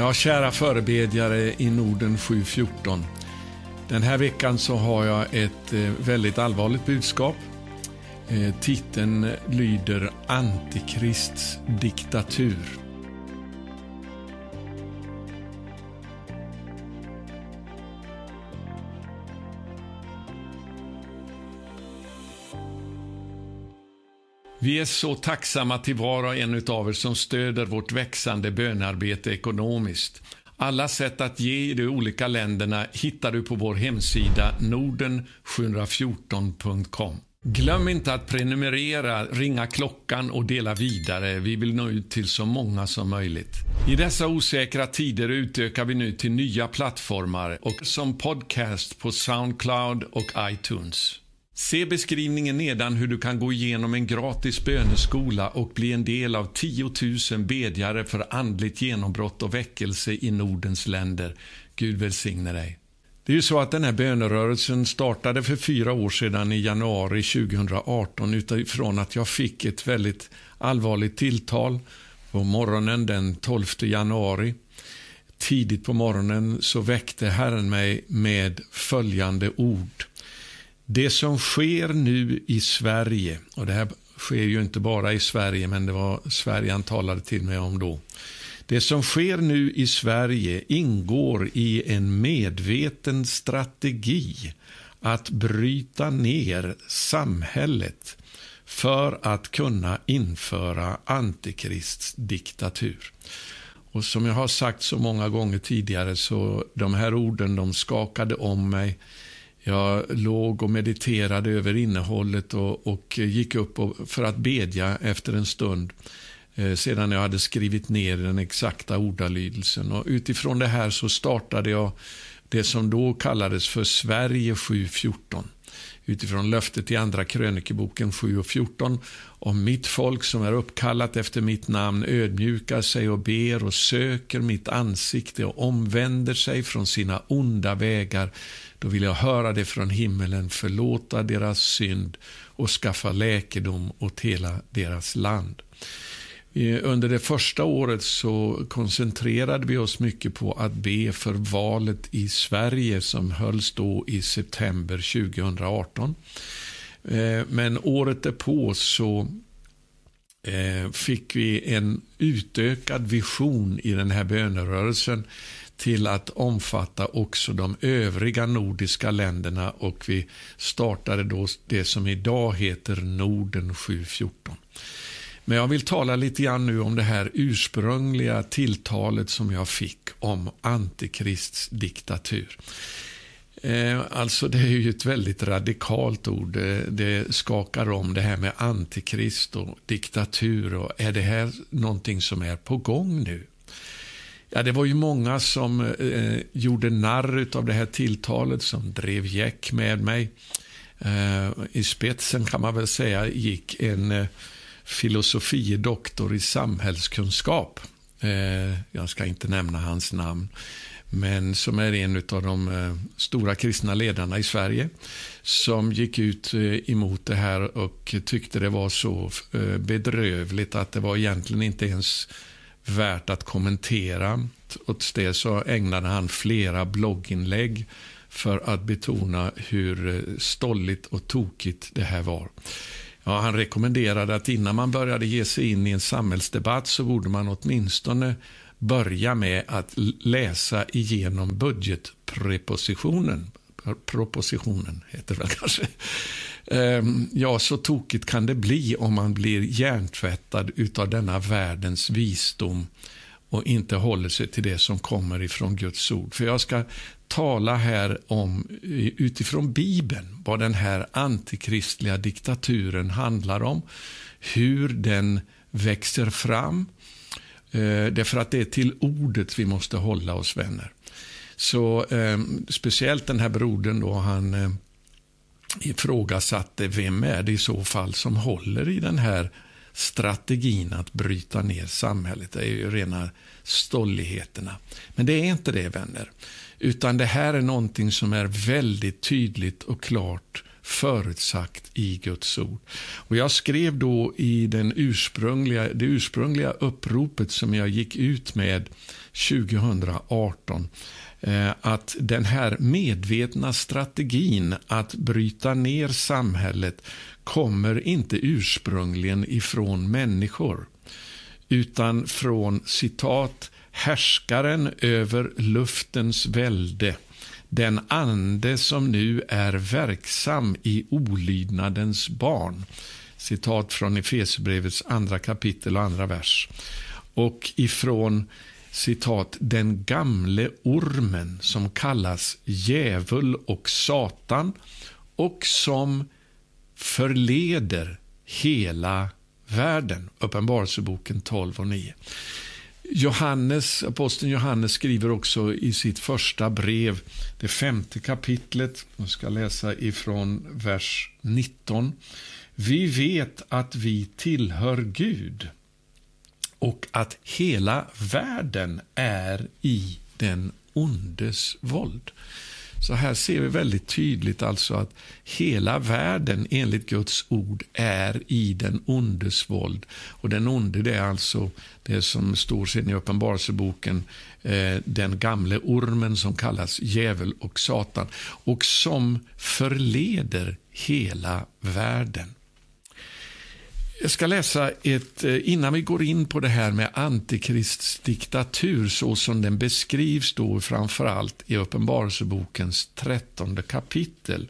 Ja, kära förebedjare i Norden 714. Den här veckan så har jag ett eh, väldigt allvarligt budskap. Eh, titeln lyder Antikrists diktatur. Vi är så tacksamma till var och en av er som stöder vårt växande bönarbete ekonomiskt. Alla sätt att ge i de olika länderna hittar du på vår hemsida norden714.com. Glöm inte att prenumerera, ringa klockan och dela vidare. Vi vill nå ut till så många som möjligt. I dessa osäkra tider utökar vi nu till nya plattformar och som podcast på Soundcloud och iTunes. Se beskrivningen nedan hur du kan gå igenom en gratis böneskola och bli en del av 10 000 bedjare för andligt genombrott och väckelse i Nordens länder. Gud välsigne dig. Det är ju så att den här bönerörelsen startade för fyra år sedan i januari 2018 utifrån att jag fick ett väldigt allvarligt tilltal på morgonen den 12 januari. Tidigt på morgonen så väckte Herren mig med följande ord. Det som sker nu i Sverige, och det här sker ju inte bara i Sverige, men det var Sverige han talade till mig om då. Det som sker nu i Sverige ingår i en medveten strategi att bryta ner samhället för att kunna införa antikristdiktatur. Och som jag har sagt så många gånger tidigare så de här orden de skakade om mig jag låg och mediterade över innehållet och, och gick upp och, för att bedja efter en stund eh, sedan jag hade skrivit ner den exakta ordalydelsen. Och utifrån det här så startade jag det som då kallades för Sverige 714 utifrån löftet i Andra krönikeboken 7 och 14 om mitt folk som är uppkallat efter mitt namn ödmjukar sig och ber och söker mitt ansikte och omvänder sig från sina onda vägar då vill jag höra det från himmelen, förlåta deras synd och skaffa läkedom åt hela deras land. Eh, under det första året så koncentrerade vi oss mycket på att be för valet i Sverige som hölls då i september 2018. Eh, men året därpå så eh, fick vi en utökad vision i den här bönerörelsen till att omfatta också de övriga nordiska länderna och vi startade då det som idag heter Norden 714. Men jag vill tala lite grann nu om det här ursprungliga tilltalet som jag fick om antikrists diktatur. Eh, alltså det är ju ett väldigt radikalt ord. Eh, det, skakar om det här med antikrist och diktatur. Och är det här någonting som är på gång nu? Ja, det var ju många som eh, eh gjorde narr av det här tilltalet, som drev gäck med mig. Eh, I spetsen kan man väl säga gick en eh, filosofie doktor i samhällskunskap. Eh, jag ska inte nämna hans namn men som är en av de eh, stora kristna ledarna i Sverige som gick ut eh, emot det här och tyckte det var så bedrövligt att det var egentligen inte ens värt att kommentera. Trots det så ägnade han flera blogginlägg för att betona hur stolligt och tokigt det här var. Ja, han rekommenderade att innan man började ge sig in i en samhällsdebatt så borde man åtminstone börja med att läsa igenom budgetprepositionen. Propositionen heter det väl kanske. Ehm, ja, så tokigt kan det bli om man blir hjärntvättad utav denna världens visdom och inte håller sig till det som kommer ifrån Guds ord. För jag ska tala här om utifrån Bibeln vad den här antikristliga diktaturen handlar om, hur den växer fram. Ehm, därför att det är till ordet vi måste hålla oss, vänner. Så eh, speciellt den här brodern då, han eh, ifrågasatte vem är det i så fall som håller i den här strategin att bryta ner samhället. Det är ju rena stolligheterna. Men det är inte det, vänner. Utan det här är någonting som är väldigt tydligt och klart förutsagt i Guds ord. Och Jag skrev då i den ursprungliga, det ursprungliga uppropet som jag gick ut med 2018 Eh, att den här medvetna strategin att bryta ner samhället kommer inte ursprungligen ifrån människor utan från citat härskaren över luftens välde den ande som nu är verksam i olydnadens barn. Citat från Efesierbrevets andra kapitel och andra vers. Och ifrån citat den gamle ormen som kallas djävul och Satan och som förleder hela världen. Uppenbarelseboken 12 och 9. Johannes, aposteln Johannes skriver också i sitt första brev, det femte kapitlet, jag ska läsa ifrån vers 19. Vi vet att vi tillhör Gud och att hela världen är i den ondes våld. Så här ser vi väldigt tydligt alltså att hela världen enligt Guds ord är i den ondes våld. Och den onde det är alltså det som står sedan i Uppenbarelseboken, eh, den gamle ormen som kallas djävul och Satan och som förleder hela världen. Jag ska läsa ett, eh, innan vi går in på det här med antikrists diktatur så som den beskrivs då framförallt i Uppenbarelsebokens trettonde kapitel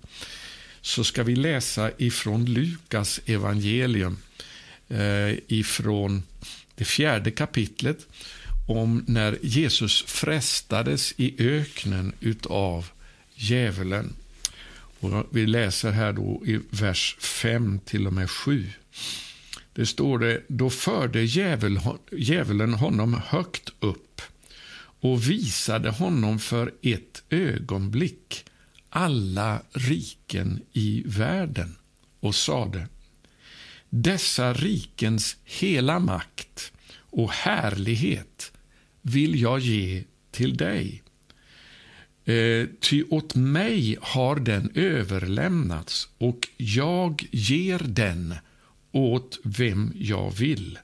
så ska vi läsa ifrån Lukas evangelium eh, ifrån det fjärde kapitlet om när Jesus frestades i öknen utav djävulen. Och vi läser här då i vers 5 till och med 7. Det står det, då förde djävulen honom högt upp och visade honom för ett ögonblick alla riken i världen och sade dessa rikens hela makt och härlighet vill jag ge till dig. Eh, ty åt mig har den överlämnats och jag ger den åt vem jag vill.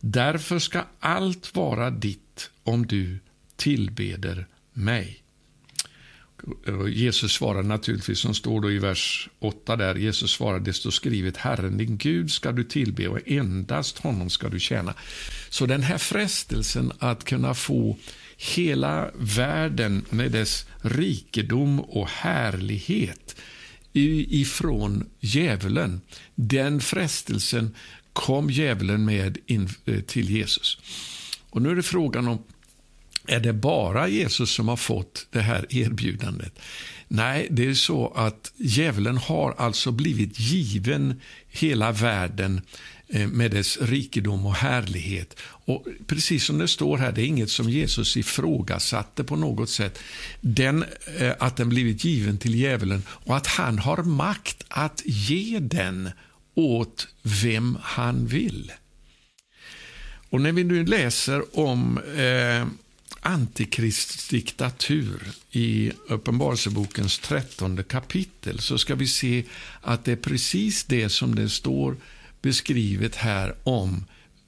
Därför ska allt vara ditt om du tillbeder mig. Jesus svarar naturligtvis, som står då i vers 8 där, Jesus svarar, det står skrivet, Herren din Gud ska du tillbe och endast honom ska du tjäna. Så den här frestelsen att kunna få hela världen med dess rikedom och härlighet ifrån djävulen. Den frestelsen kom djävulen med in eh, till Jesus. Och Nu är det frågan om är det bara Jesus som har fått det här erbjudandet? Nej, det är så att djävulen har alltså blivit given hela världen Eh, med dess rikedom och härlighet. Och Precis som det står här, det är inget som Jesus ifrågasatte på något sätt. Den, eh, att den blivit given till djävulen och att han har makt att ge den åt vem han vill. Och När vi nu läser om eh, Antikrists diktatur i Uppenbarelsebokens trettonde kapitel så ska vi se att det är precis det som det står beskrivet här om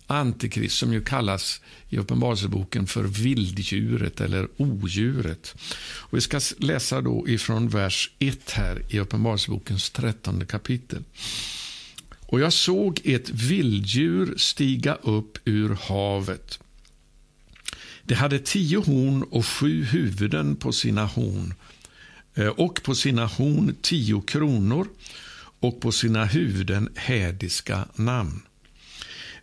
Antikrist som ju kallas i Uppenbarelseboken för vilddjuret eller odjuret. Och vi ska läsa då ifrån vers 1 här i Uppenbarelsebokens trettonde kapitel. Och jag såg ett vilddjur stiga upp ur havet det hade tio horn och sju huvuden på sina horn eh, och på sina horn tio kronor och på sina huvuden hädiska namn.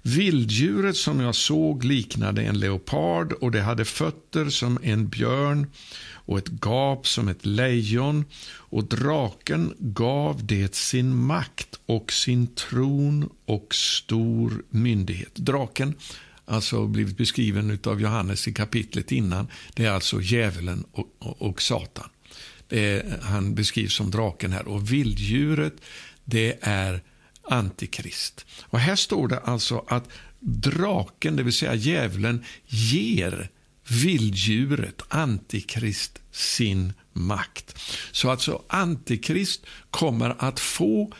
Vilddjuret som jag såg liknade en leopard och det hade fötter som en björn och ett gap som ett lejon och draken gav det sin makt och sin tron och stor myndighet. Draken alltså blivit beskriven av Johannes i kapitlet innan, det är alltså djävulen och, och, och Satan. Är, han beskrivs som draken här. Och vilddjuret, det är Antikrist. Och här står det alltså att draken, det vill säga djävulen, ger vilddjuret, Antikrist, sin makt. Så alltså Antikrist kommer att få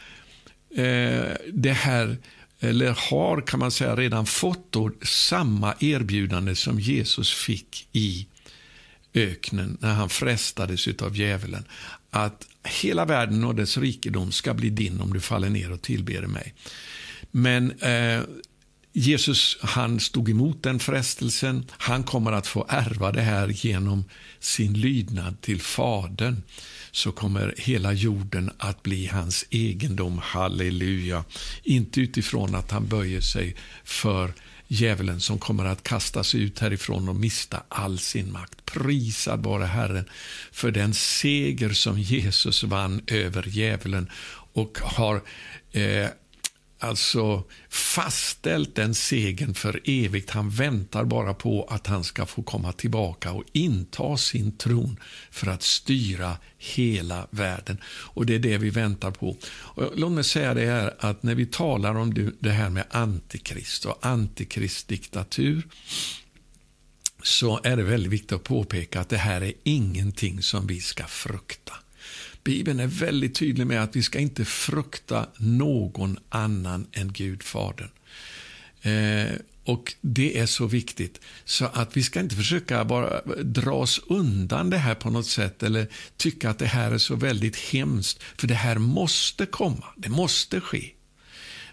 eh, det här eller har kan man säga redan fått då, samma erbjudande som Jesus fick i öknen när han frestades av djävulen. Att hela världen och dess rikedom ska bli din om du faller ner och tillber mig. Men eh, Jesus han stod emot den frestelsen. Han kommer att få ärva det här genom sin lydnad till Fadern. Så kommer hela jorden att bli hans egendom. Halleluja. Inte utifrån att han böjer sig för djävulen som kommer att kastas ut härifrån och mista all sin makt. Prisad vare Herren för den seger som Jesus vann över djävulen och har eh, alltså fastställt den segern för evigt. Han väntar bara på att han ska få komma tillbaka och inta sin tron för att styra hela världen. Och Det är det vi väntar på. Och låt mig säga det här att när vi talar om det här med antikrist och antikristdiktatur så är det väldigt viktigt att påpeka att det här är ingenting som vi ska frukta. Bibeln är väldigt tydlig med att vi ska inte frukta någon annan än Gud, Fadern. Eh, och Det är så viktigt. Så att vi ska inte försöka bara dra oss undan det här på något sätt eller tycka att det här är så väldigt hemskt. För det här måste komma, det måste ske.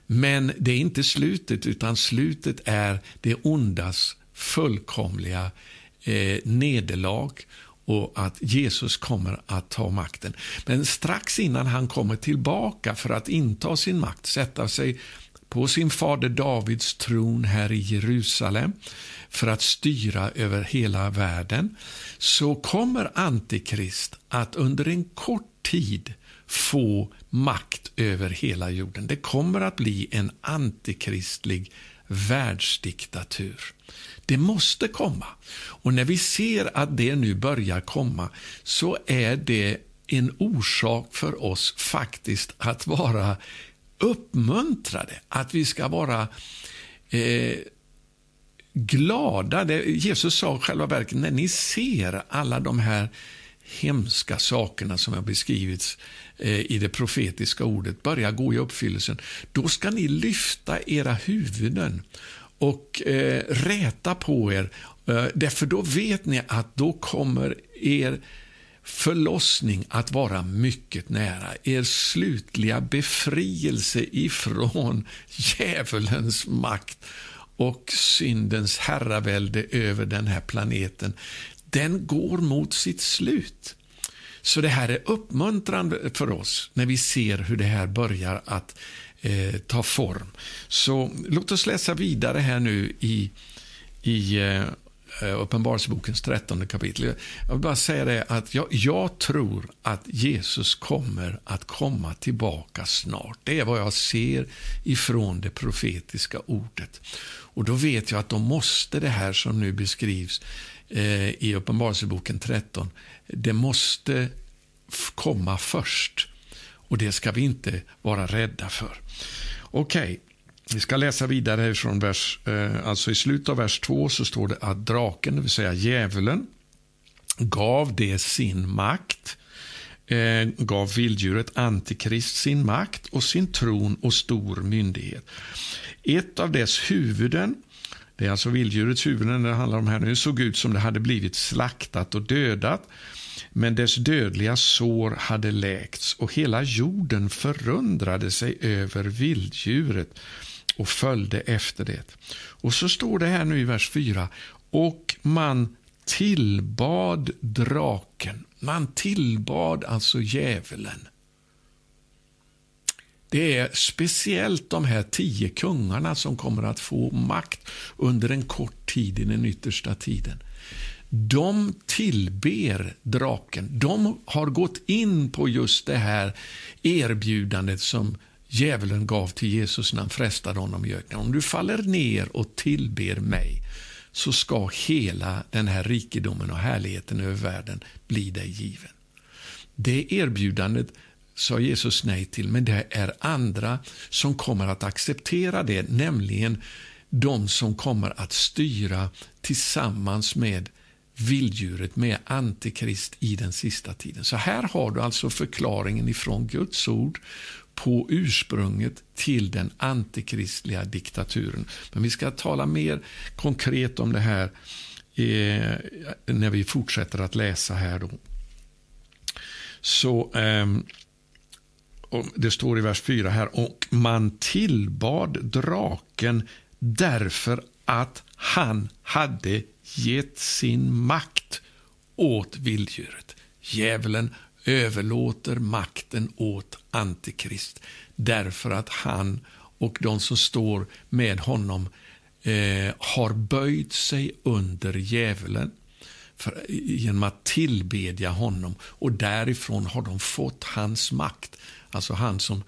Men det är inte slutet, utan slutet är det ondas fullkomliga eh, nederlag och att Jesus kommer att ta makten. Men strax innan han kommer tillbaka för att inta sin makt, sätta sig på sin fader Davids tron här i Jerusalem för att styra över hela världen, så kommer Antikrist att under en kort tid få makt över hela jorden. Det kommer att bli en antikristlig världsdiktatur. Det måste komma. Och när vi ser att det nu börjar komma så är det en orsak för oss faktiskt att vara uppmuntrade, att vi ska vara eh, glada. Det, Jesus sa själva verket, när ni ser alla de här hemska sakerna som har beskrivits eh, i det profetiska ordet börja gå i uppfyllelsen, då ska ni lyfta era huvuden och eh, räta på er. Eh, därför då vet ni att då kommer er förlossning att vara mycket nära. Er slutliga befrielse ifrån djävulens makt och syndens herravälde över den här planeten, den går mot sitt slut. Så det här är uppmuntrande för oss när vi ser hur det här börjar att eh, ta form. Så låt oss läsa vidare här nu i, i eh, Uppenbarelsebokens trettonde kapitel. Jag vill bara säga det att jag, jag, tror att Jesus kommer att komma tillbaka snart. Det är vad jag ser ifrån det profetiska ordet. Och då vet jag att då måste det här som nu beskrivs eh, i Uppenbarelseboken 13, det måste komma först. Och det ska vi inte vara rädda för. Okej, okay. vi ska läsa vidare från vers, eh, alltså i slutet av vers 2 så står det att draken, det vill säga djävulen, gav det sin makt, eh, gav vilddjuret Antikrist sin makt och sin tron och stor myndighet. Ett av dess huvuden, det är alltså vilddjurets huvuden det handlar om här nu, såg ut som det hade blivit slaktat och dödat men dess dödliga sår hade läkts och hela jorden förundrade sig över vilddjuret och följde efter det. Och så står det här nu i vers 4. Och man tillbad draken. Man tillbad alltså djävulen. Det är speciellt de här tio kungarna som kommer att få makt under en kort tid i den yttersta tiden de tillber draken. De har gått in på just det här erbjudandet som djävulen gav till Jesus när han frestade honom i öknen. Om du faller ner och tillber mig så ska hela den här rikedomen och härligheten över världen bli dig given. Det erbjudandet sa Jesus nej till, men det är andra som kommer att acceptera det, nämligen de som kommer att styra tillsammans med vilddjuret med Antikrist i den sista tiden. Så här har du alltså förklaringen ifrån Guds ord på ursprunget till den antikristliga diktaturen. Men vi ska tala mer konkret om det här eh, när vi fortsätter att läsa här. Då. Så eh, Det står i vers 4 här, och man tillbad draken därför att han hade gett sin makt åt vilddjuret. Djävulen överlåter makten åt Antikrist därför att han och de som står med honom eh, har böjt sig under djävulen för, genom att tillbedja honom och därifrån har de fått hans makt. Alltså han som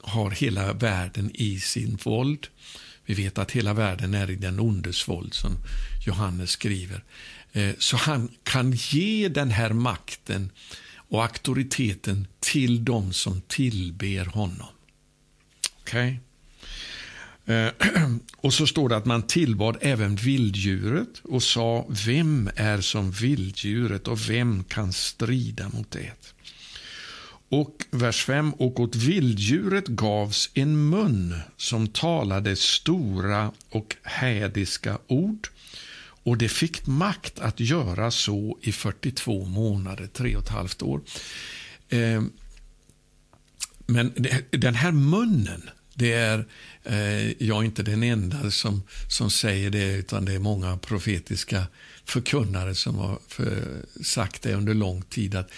har hela världen i sin våld. Vi vet att hela världen är i den ondes våld, som Johannes skriver. Eh, så han kan ge den här makten och auktoriteten till dem som tillber honom. Okej? Eh, okay? Och så står det att man tillbad även vilddjuret och sa, vem är som vilddjuret och vem kan strida mot det? Och vers 5. Och åt vilddjuret gavs en mun som talade stora och hädiska ord och det fick makt att göra så i 42 månader, tre och ett halvt år. Eh, men den här munnen, det är eh, jag inte den enda som, som säger det, utan det är många profetiska förkunnare som har för, sagt det under lång tid, att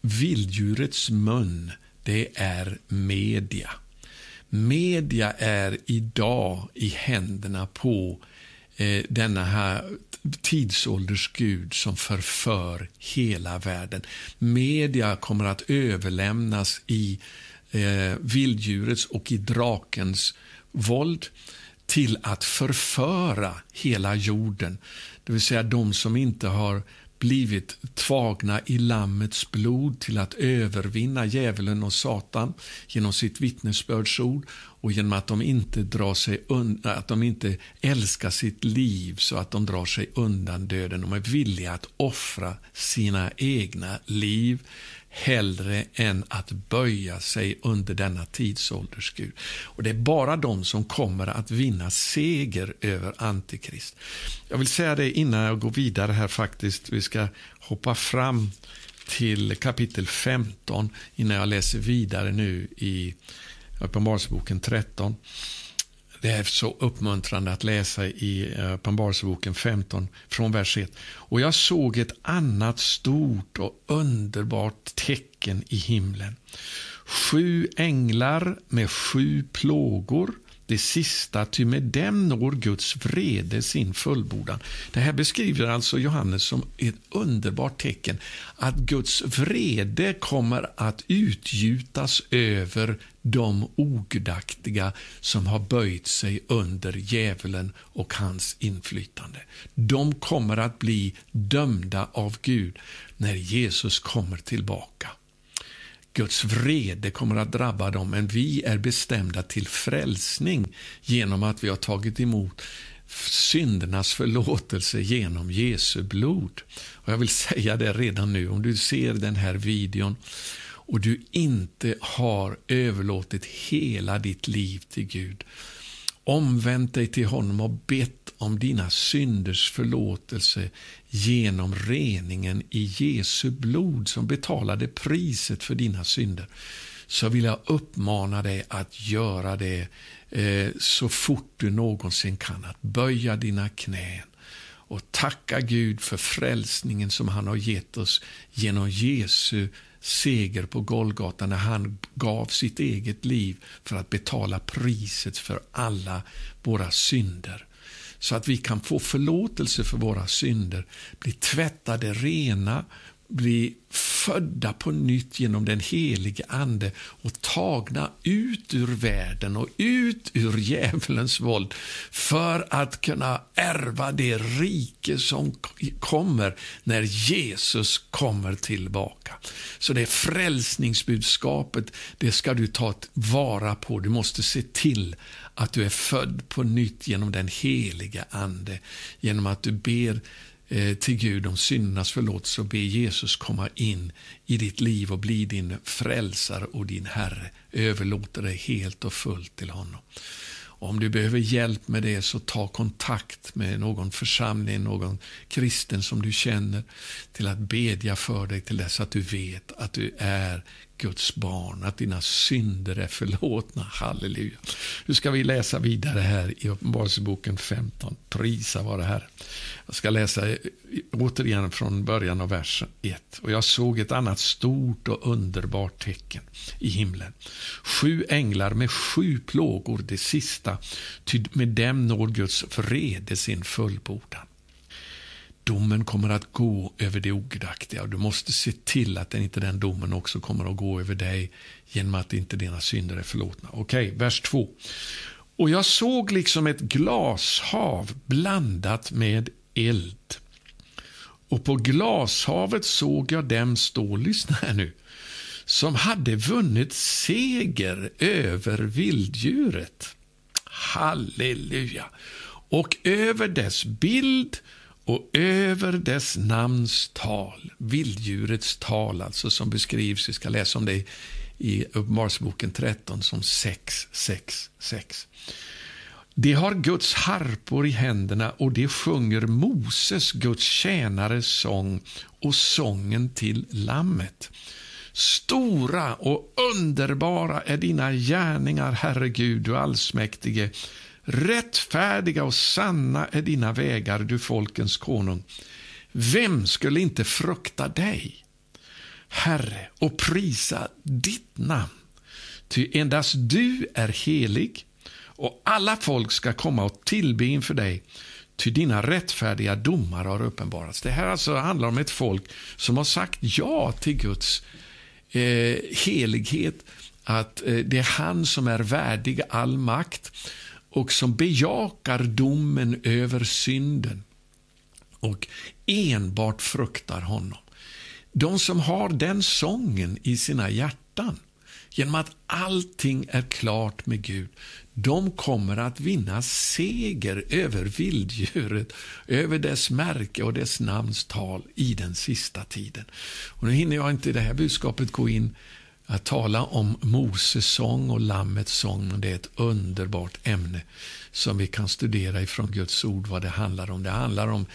vilddjurets mun, det är media. Media är idag i händerna på eh, denna här tidsålders Gud som förför hela världen. Media kommer att överlämnas i eh, vilddjurets och i drakens våld till att förföra hela jorden. Det vill säga de som inte har blivit tvagna i Lammets blod till att övervinna djävulen och Satan genom sitt vittnesbördsord och genom att de inte drar sig undan, att de inte älskar sitt liv så att de drar sig undan döden. De är villiga att offra sina egna liv hellre än att böja sig under denna tidsålders Gud. Och Det är bara de som kommer att vinna seger över Antikrist. Jag vill säga det innan jag går vidare här faktiskt. Vi ska hoppa fram till kapitel 15 innan jag läser vidare nu i Uppenbarelseboken 13. Det är så uppmuntrande att läsa i eh, Uppenbarelseboken 15 från vers 1. Och jag såg ett annat stort och underbart tecken i himlen. Sju änglar med sju plågor det sista, ty med dem når Guds vrede sin fullbordan. Det här beskriver alltså Johannes som ett underbart tecken att Guds vrede kommer att utgjutas över de ogudaktiga som har böjt sig under djävulen och hans inflytande. De kommer att bli dömda av Gud när Jesus kommer tillbaka. Guds vrede kommer att drabba dem, men vi är bestämda till frälsning genom att vi har tagit emot syndernas förlåtelse genom Jesu blod. Och Jag vill säga det redan nu, om du ser den här videon och du inte har överlåtit hela ditt liv till Gud, omvänt dig till honom och bett om dina synders förlåtelse genom reningen i Jesu blod som betalade priset för dina synder så vill jag uppmana dig att göra det eh, så fort du någonsin kan. Att böja dina knän och tacka Gud för frälsningen som han har gett oss genom Jesu seger på Golgata när han gav sitt eget liv för att betala priset för alla våra synder. Så att vi kan få förlåtelse för våra synder, bli tvättade rena, bli födda på nytt genom den helige Ande och tagna ut ur världen och ut ur djävulens våld för att kunna ärva det rike som kommer när Jesus kommer tillbaka. Så det frälsningsbudskapet, det ska du ta vara på. Du måste se till att du är född på nytt genom den helige Ande, genom att du ber Eh, till Gud om syndernas förlåtelse och be Jesus komma in i ditt liv och bli din frälsare och din Herre. Överlåter dig helt och fullt till honom. Om du behöver hjälp med det så ta kontakt med någon församling, någon kristen som du känner till att bedja för dig till dess att du vet att du är Guds barn, att dina synder är förlåtna. Halleluja. Nu ska vi läsa vidare här i Uppenbarelseboken 15. Prisa vare Herren. Jag ska läsa återigen från början av vers 1. Och jag såg ett annat stort och underbart tecken i himlen. Sju änglar med sju plågor, det sista, ty med dem når Guds vrede sin fullbordan. Domen kommer att gå över det ogudaktiga och du måste se till att den inte den domen också kommer att gå över dig genom att inte dina synder är förlåtna. Okej, okay, vers 2. Och jag såg liksom ett glashav blandat med eld. Och på glashavet såg jag dem stå, lyssna här nu, som hade vunnit seger över vilddjuret. Halleluja! Och över dess bild och över dess namns tal, vilddjurets tal alltså som beskrivs, vi ska läsa om det i Uppenbarelseboken 13 som 666. Det har Guds harpor i händerna och det sjunger Moses, Guds tjänares sång och sången till Lammet. Stora och underbara är dina gärningar, Herre Gud, du allsmäktige. Rättfärdiga och sanna är dina vägar, du folkens konung. Vem skulle inte frukta dig, Herre, och prisa ditt namn? Ty endast du är helig, och alla folk ska komma och tillbe inför dig, ty dina rättfärdiga domar har uppenbarats. Det här alltså handlar om ett folk som har sagt ja till Guds eh, helighet, att eh, det är han som är värdig all makt och som bejakar domen över synden och enbart fruktar honom. De som har den sången i sina hjärtan, genom att allting är klart med Gud, de kommer att vinna seger över vilddjuret, över dess märke och dess namns tal i den sista tiden. Och nu hinner jag inte i det här budskapet gå in att tala om Moses sång och Lammets sång, det är ett underbart ämne som vi kan studera ifrån Guds ord vad det handlar om. Det handlar om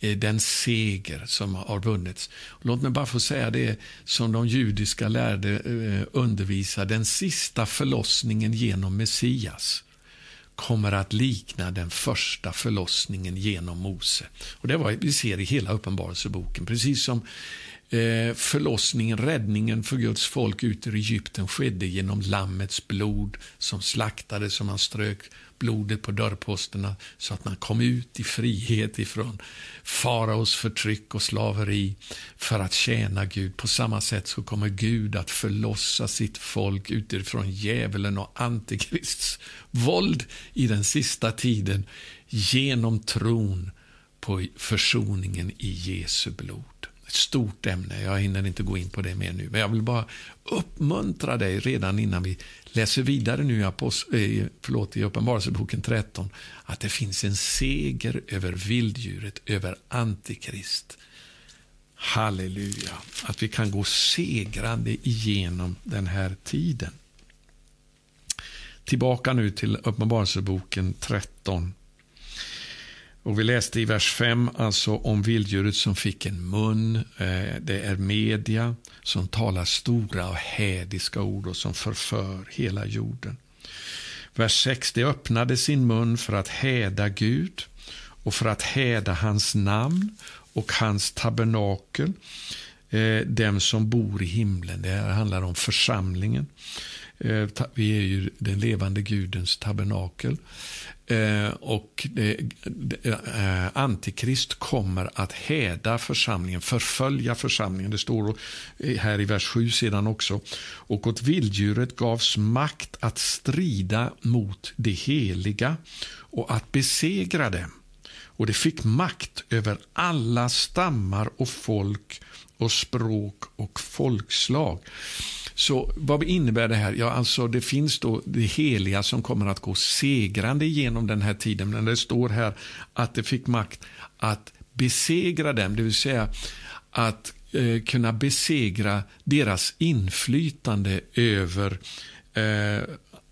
den seger som har vunnits. Låt mig bara få säga det som de judiska lärde eh, undervisa. Den sista förlossningen genom Messias kommer att likna den första förlossningen genom Mose. Och Det var vi ser i hela Uppenbarelseboken. Precis som eh, förlossningen, räddningen för Guds folk ut ur Egypten skedde genom Lammets blod som slaktades, som man strök blodet på dörrposterna så att man kom ut i frihet ifrån faraos förtryck och slaveri för att tjäna Gud. På samma sätt så kommer Gud att förlossa sitt folk utifrån djävulen och antikrists våld i den sista tiden genom tron på försoningen i Jesu blod ett stort ämne. Jag hinner inte gå in på det mer nu. Men jag vill bara uppmuntra dig redan innan vi läser vidare nu i, eh, förlåt, i Uppenbarelseboken 13 att det finns en seger över vilddjuret, över Antikrist. Halleluja, att vi kan gå segrande igenom den här tiden. Tillbaka nu till Uppenbarelseboken 13. Och Vi läste i vers 5 alltså om vilddjuret som fick en mun. Eh, det är media som talar stora och hädiska ord och som förför hela jorden. Vers 6. Det öppnade sin mun för att häda Gud och för att häda hans namn och hans tabernakel, eh, dem som bor i himlen. Det här handlar om församlingen. Eh, vi är ju den levande Gudens tabernakel. Eh, och eh, Antikrist kommer att häda församlingen, förfölja församlingen. Det står här i vers 7 sedan också. Och åt vilddjuret gavs makt att strida mot det heliga och att besegra det. Och det fick makt över alla stammar och folk och språk och folkslag. Så vad innebär det här? Ja, alltså det finns då det heliga som kommer att gå segrande genom den här tiden. Men det står här att det fick makt att besegra dem, det vill säga att eh, kunna besegra deras inflytande över eh,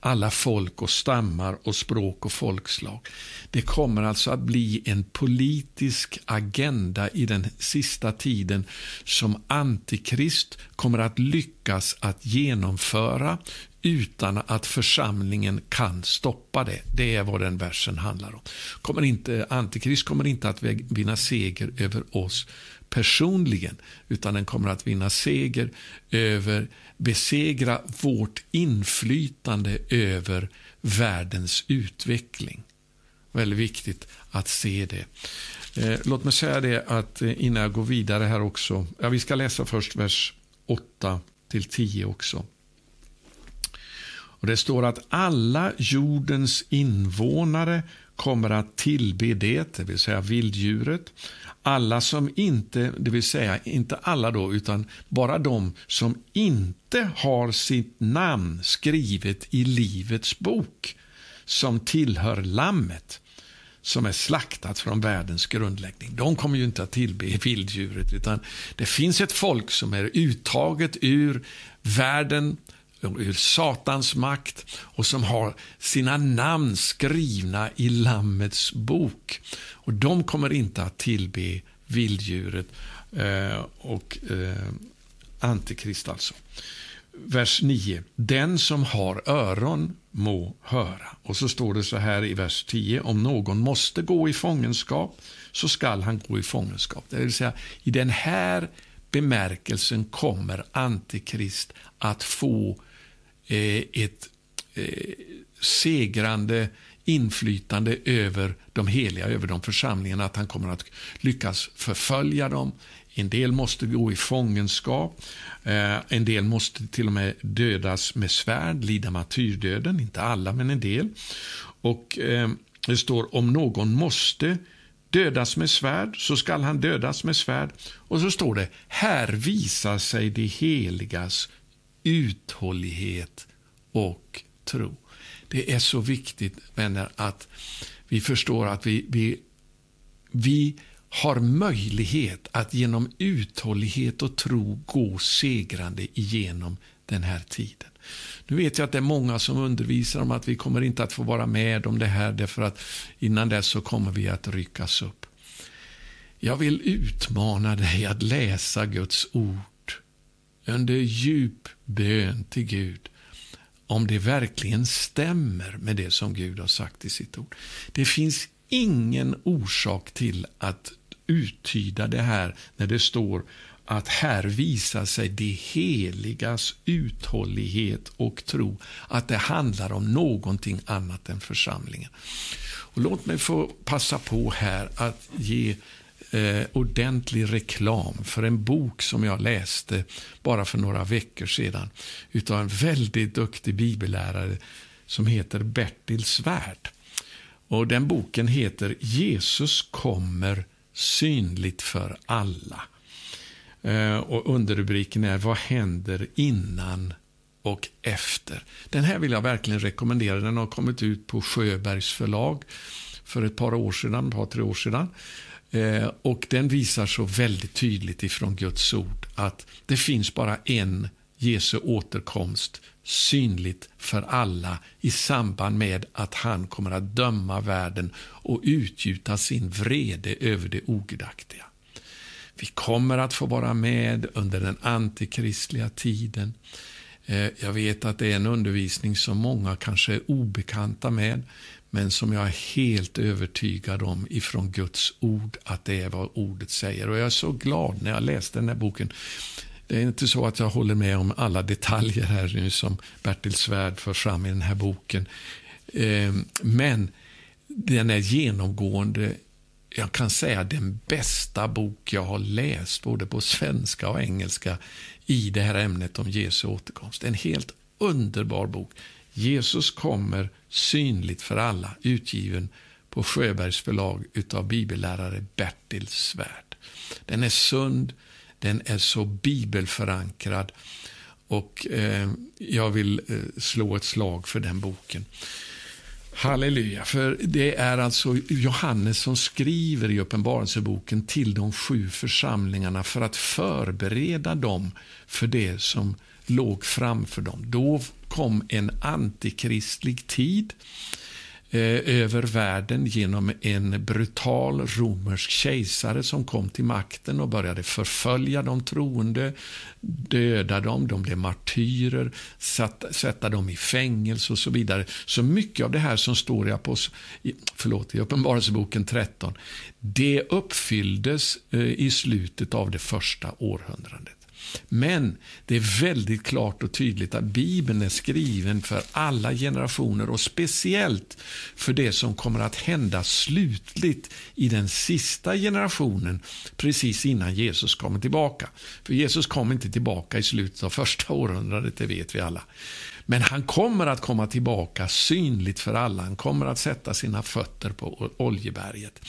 alla folk och stammar och språk och folkslag. Det kommer alltså att bli en politisk agenda i den sista tiden som Antikrist kommer att lyckas att genomföra utan att församlingen kan stoppa det. Det är vad den versen handlar om. Kommer inte, Antikrist kommer inte att vinna seger över oss personligen, utan den kommer att vinna seger över, besegra vårt inflytande över världens utveckling. Väldigt viktigt att se det. Eh, låt mig säga det att eh, innan jag går vidare här också, ja, vi ska läsa först vers 8 till 10 också. Och Det står att alla jordens invånare kommer att tillbe det, det vill säga vilddjuret. Alla som inte, det vill säga inte alla då, utan bara de som inte har sitt namn skrivet i Livets bok som tillhör Lammet som är slaktat från världens grundläggning. De kommer ju inte att tillbe vilddjuret, utan det finns ett folk som är uttaget ur världen ur Satans makt och som har sina namn skrivna i Lammets bok. Och De kommer inte att tillbe vilddjuret eh, och eh, Antikrist alltså. Vers 9. Den som har öron må höra. Och så står det så här i vers 10. Om någon måste gå i fångenskap så skall han gå i fångenskap. Det vill säga, i den här bemärkelsen kommer Antikrist att få Eh, ett eh, segrande inflytande över de heliga, över de församlingarna, att han kommer att lyckas förfölja dem. En del måste gå i fångenskap, eh, en del måste till och med dödas med svärd, lida martyrdöden, inte alla men en del. Och eh, Det står om någon måste dödas med svärd, så skall han dödas med svärd. Och så står det, här visar sig de heligas uthållighet och tro. Det är så viktigt, vänner, att vi förstår att vi, vi, vi har möjlighet att genom uthållighet och tro gå segrande igenom den här tiden. Nu vet jag att det är många som undervisar om att vi kommer inte att få vara med om det här därför att innan dess så kommer vi att ryckas upp. Jag vill utmana dig att läsa Guds ord under djup bön till Gud om det verkligen stämmer med det som Gud har sagt i sitt ord. Det finns ingen orsak till att uttyda det här när det står att här visar sig det heligas uthållighet och tro, att det handlar om någonting annat än församlingen. Och låt mig få passa på här att ge eh, ordentlig reklam för en bok som jag läste bara för några veckor sedan utav en väldigt duktig bibellärare som heter Bertil Svärd. Och Den boken heter Jesus kommer synligt för alla. Eh, och Underrubriken är Vad händer innan och efter. Den här vill jag verkligen rekommendera. Den har kommit ut på Sjöbergs förlag för ett par år sedan, ett par, tre år sedan. Eh, och den visar så väldigt tydligt ifrån Guds ord att det finns bara en Jesu återkomst synligt för alla i samband med att han kommer att döma världen och utgjuta sin vrede över det ogudaktiga. Vi kommer att få vara med under den antikristliga tiden. Eh, jag vet att det är en undervisning som många kanske är obekanta med men som jag är helt övertygad om ifrån Guds ord att det är vad ordet säger. Och Jag är så glad när jag läste den här boken. Det är inte så att jag håller med om alla detaljer här nu som Bertil Svärd för fram i den här boken. Ehm, men den är genomgående, jag kan säga den bästa bok jag har läst, både på svenska och engelska, i det här ämnet om Jesu återkomst. En helt underbar bok. Jesus kommer synligt för alla, utgiven på Sjöbergs förlag av bibellärare Bertil Svärd. Den är sund, den är så bibelförankrad och eh, jag vill eh, slå ett slag för den boken. Halleluja, för det är alltså Johannes som skriver i Uppenbarelseboken till de sju församlingarna för att förbereda dem för det som låg framför dem. Då kom en antikristlig tid Eh, över världen genom en brutal romersk kejsare som kom till makten och började förfölja de troende, döda dem, de blev martyrer, sätta dem i fängelse och så vidare. Så mycket av det här som står i, Apos förlåt, i Uppenbarelseboken 13, det uppfylldes eh, i slutet av det första århundradet. Men det är väldigt klart och tydligt att Bibeln är skriven för alla generationer och speciellt för det som kommer att hända slutligt i den sista generationen precis innan Jesus kommer tillbaka. För Jesus kom inte tillbaka i slutet av första århundradet, det vet vi alla. Men han kommer att komma tillbaka synligt för alla. Han kommer att sätta sina fötter på Oljeberget.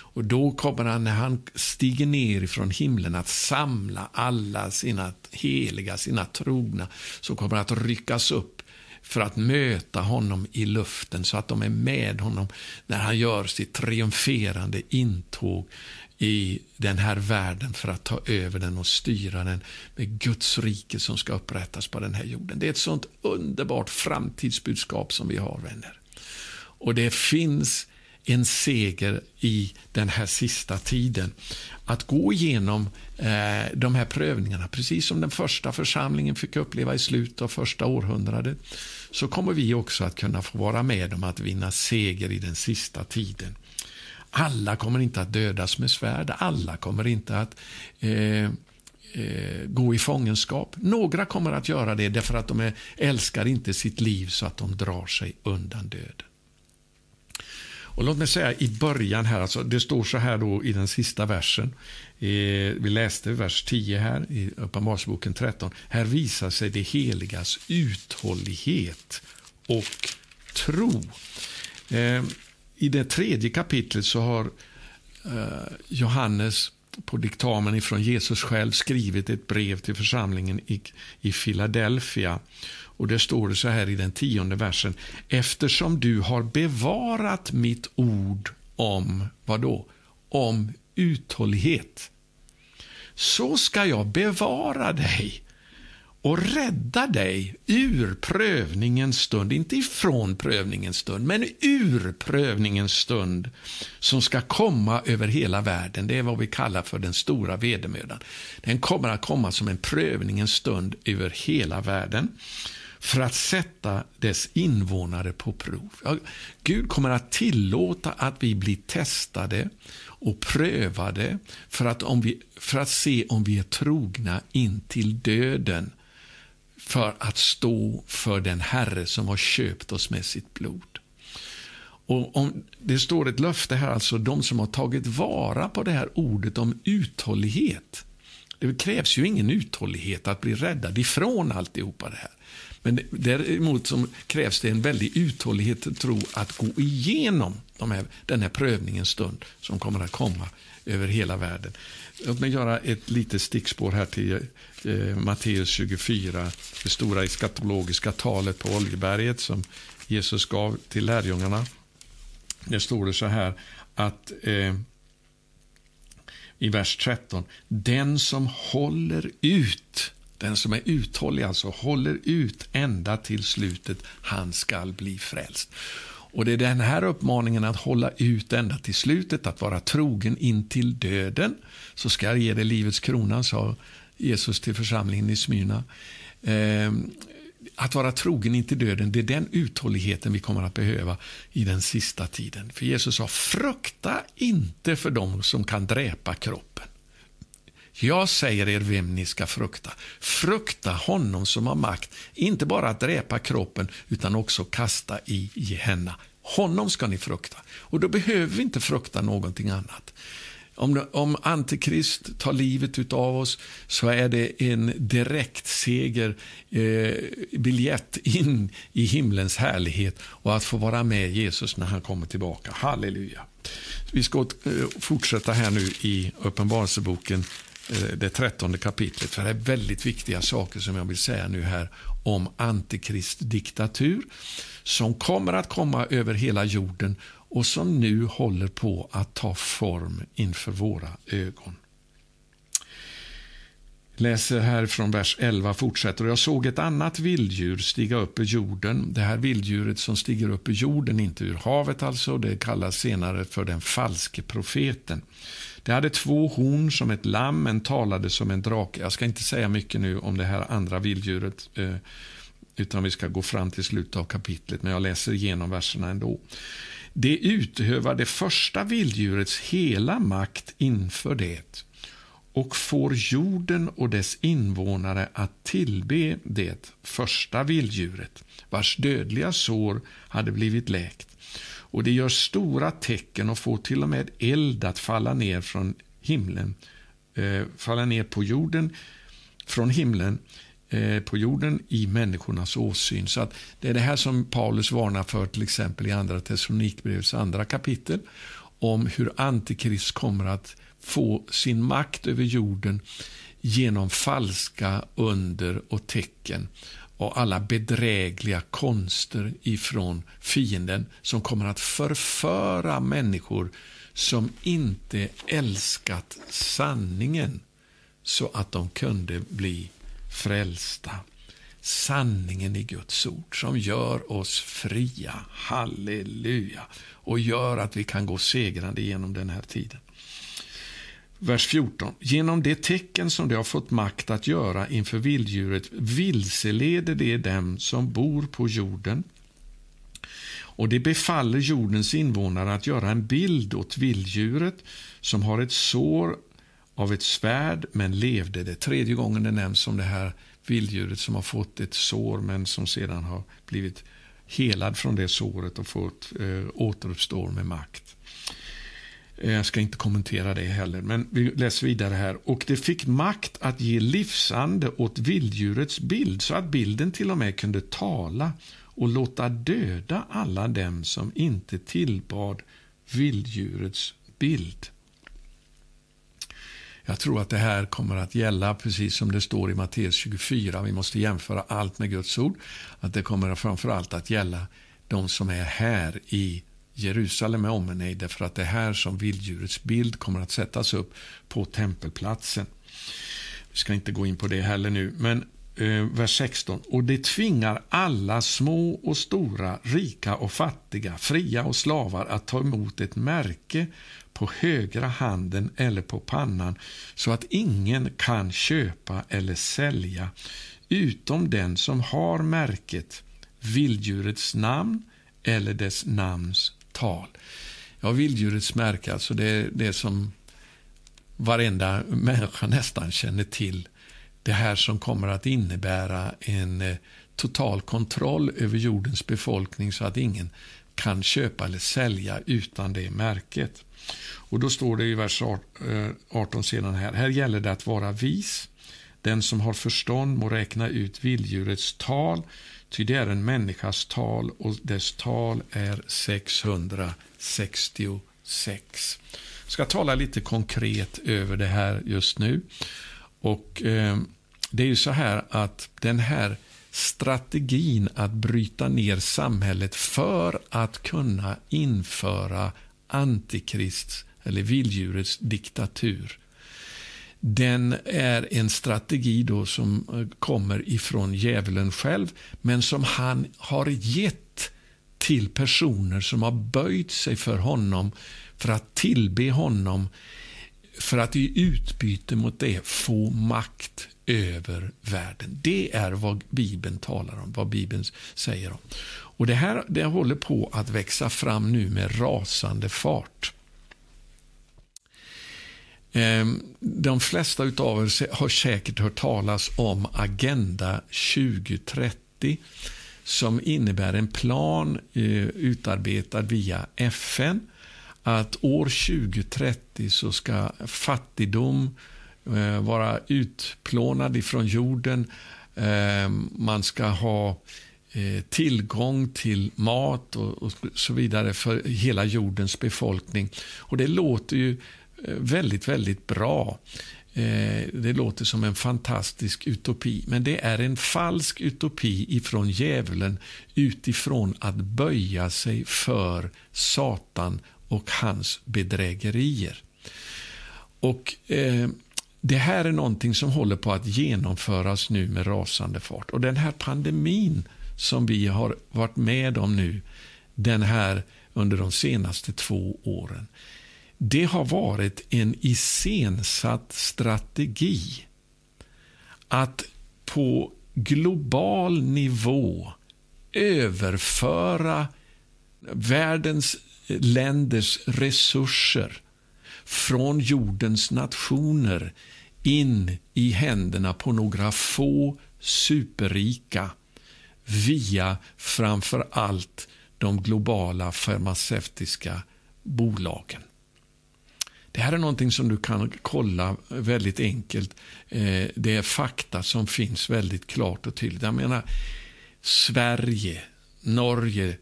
Och då kommer han, när han stiger ner ifrån himlen, att samla alla sina heliga, sina trogna, som kommer att ryckas upp för att möta honom i luften så att de är med honom när han gör sitt triumferande intåg i den här världen för att ta över den och styra den med Guds rike som ska upprättas på den här jorden. Det är ett sånt underbart framtidsbudskap som vi har, vänner. Och det finns en seger i den här sista tiden. Att gå igenom eh, de här prövningarna, precis som den första församlingen fick uppleva i slutet av första århundradet, så kommer vi också att kunna få vara med om att vinna seger i den sista tiden. Alla kommer inte att dödas med svärd, alla kommer inte att eh, eh, gå i fångenskap. Några kommer att göra det därför att de är, älskar inte sitt liv så att de drar sig undan döden. Och Låt mig säga i början här, alltså, det står så här då i den sista versen. Eh, vi läste vers 10 här i Uppenbarelseboken 13. Här visar sig det heligas uthållighet och tro. Eh, i det tredje kapitlet så har eh, Johannes på diktamen från Jesus själv skrivit ett brev till församlingen i, i Philadelphia. Och det står det så här i den tionde versen. Eftersom du har bevarat mitt ord om, vad då? Om uthållighet. Så ska jag bevara dig och rädda dig ur prövningens stund, inte ifrån prövningens stund, men ur prövningens stund som ska komma över hela världen. Det är vad vi kallar för den stora vedermödan. Den kommer att komma som en prövningens stund över hela världen för att sätta dess invånare på prov. Ja, Gud kommer att tillåta att vi blir testade och prövade för att, om vi, för att se om vi är trogna in till döden för att stå för den Herre som har köpt oss med sitt blod. Och om, det står ett löfte här, alltså de som har tagit vara på det här ordet om uthållighet. Det krävs ju ingen uthållighet att bli räddad ifrån alltihopa det här. Men däremot så krävs det en väldig uthållighet och tro att gå igenom de här, den här prövningens stund som kommer att komma över hela världen. Låt mig göra ett litet stickspår här till eh, Matteus 24, det stora eskatologiska talet på Oljeberget som Jesus gav till lärjungarna. Det står det så här att eh, i vers 13, den som håller ut den som är uthållig, alltså håller ut ända till slutet, han skall bli frälst. Och Det är den här uppmaningen att hålla ut ända till slutet, att vara trogen in till döden. Så ska jag ge dig livets krona, sa Jesus till församlingen i Smyrna. Ehm, att vara trogen intill döden, det är den uthålligheten vi kommer att behöva i den sista tiden. För Jesus sa, frukta inte för dem som kan dräpa kroppen. Jag säger er vem ni ska frukta. Frukta honom som har makt, inte bara att dräpa kroppen, utan också kasta i Gehenna. Honom ska ni frukta. Och då behöver vi inte frukta någonting annat. Om, om Antikrist tar livet av oss så är det en direkt seger, eh, biljett in i himlens härlighet och att få vara med Jesus när han kommer tillbaka. Halleluja. Vi ska eh, fortsätta här nu i Uppenbarelseboken eh, det trettonde kapitlet. För det är väldigt viktiga saker som jag vill säga nu här om antikristdiktatur som kommer att komma över hela jorden och som nu håller på att ta form inför våra ögon läser här från vers 11 fortsätter. Jag såg ett annat vilddjur stiga upp ur jorden. Det här vilddjuret som stiger upp ur jorden, inte ur havet alltså, det kallas senare för den falske profeten. Det hade två horn som ett lamm, men talade som en drake. Jag ska inte säga mycket nu om det här andra vilddjuret, eh, utan vi ska gå fram till slutet av kapitlet, men jag läser igenom verserna ändå. Det utövar det första vilddjurets hela makt inför det och får jorden och dess invånare att tillbe det första vilddjuret, vars dödliga sår hade blivit läkt. Och det gör stora tecken och får till och med eld att falla ner från himlen, eh, falla ner på jorden från himlen eh, Eh, på jorden i människornas åsyn. Så att det är det här som Paulus varnar för till exempel i andra Thessalonikerbrevets andra kapitel om hur Antikrist kommer att få sin makt över jorden genom falska under och tecken och alla bedrägliga konster ifrån fienden som kommer att förföra människor som inte älskat sanningen så att de kunde bli frälsta. Sanningen i Guds ord som gör oss fria, halleluja, och gör att vi kan gå segrande genom den här tiden. Vers 14. Genom det tecken som de har fått makt att göra inför vilddjuret vilseleder det dem som bor på jorden och det befaller jordens invånare att göra en bild åt vilddjuret som har ett sår av ett svärd men levde. Det tredje gången det nämns om det här vilddjuret som har fått ett sår men som sedan har blivit helad från det såret och fått eh, återuppstår med makt. Eh, jag ska inte kommentera det heller, men vi läser vidare här. Och det fick makt att ge livsande åt vilddjurets bild, så att bilden till och med kunde tala och låta döda alla dem som inte tillbad vilddjurets bild. Jag tror att det här kommer att gälla, precis som det står i Matteus 24, vi måste jämföra allt med Guds ord, att det kommer framför allt att gälla de som är här i Jerusalem med omnejd därför att det är här som vilddjurets bild kommer att sättas upp på tempelplatsen. Vi ska inte gå in på det heller nu, men eh, vers 16. Och det tvingar alla små och stora, rika och fattiga, fria och slavar att ta emot ett märke på högra handen eller på pannan så att ingen kan köpa eller sälja utom den som har märket, vilddjurets namn eller dess namns tal. Ja, vilddjurets märke, alltså det det som varenda människa nästan känner till. Det här som kommer att innebära en eh, total kontroll över jordens befolkning så att ingen kan köpa eller sälja utan det märket. Och Då står det i vers 18 eh, sedan här. Här gäller det att vara vis. Den som har förstånd må räkna ut vilddjurets tal Ty det är en människas tal och dess tal är 666. Jag ska tala lite konkret över det här just nu. Och eh, Det är ju så här att den här strategin att bryta ner samhället för att kunna införa antikrists eller vilddjurets diktatur den är en strategi då som eh, kommer ifrån djävulen själv, men som han har gett till personer som har böjt sig för honom för att tillbe honom för att i utbyte mot det få makt över världen. Det är vad Bibeln talar om, vad Bibeln säger om. Och Det här det håller på att växa fram nu med rasande fart. Ehm, de flesta av er har säkert hört talas om Agenda 2030 som innebär en plan eh, utarbetad via FN att år 2030 så ska fattigdom eh, vara utplånad ifrån jorden. Ehm, man ska ha Eh, tillgång till mat och så vidare för hela jordens befolkning. Och Det låter ju eh, väldigt, väldigt bra. Eh, det låter som en fantastisk utopi, men det är en falsk utopi ifrån djävulen utifrån att böja sig för Satan och hans bedrägerier. Och eh, Det här är någonting som håller på att genomföras nu med rasande fart. Och den här pandemin som vi har varit med om nu, den här under de senaste två åren, det har varit en iscensatt strategi att på global nivå överföra världens eh, länders resurser från jordens nationer in i händerna på några få superrika via framför allt de globala farmaceutiska bolagen. Det här är någonting som du kan kolla väldigt enkelt. Eh, det är fakta som finns väldigt klart och tydligt. Jag menar, Sverige, Norge,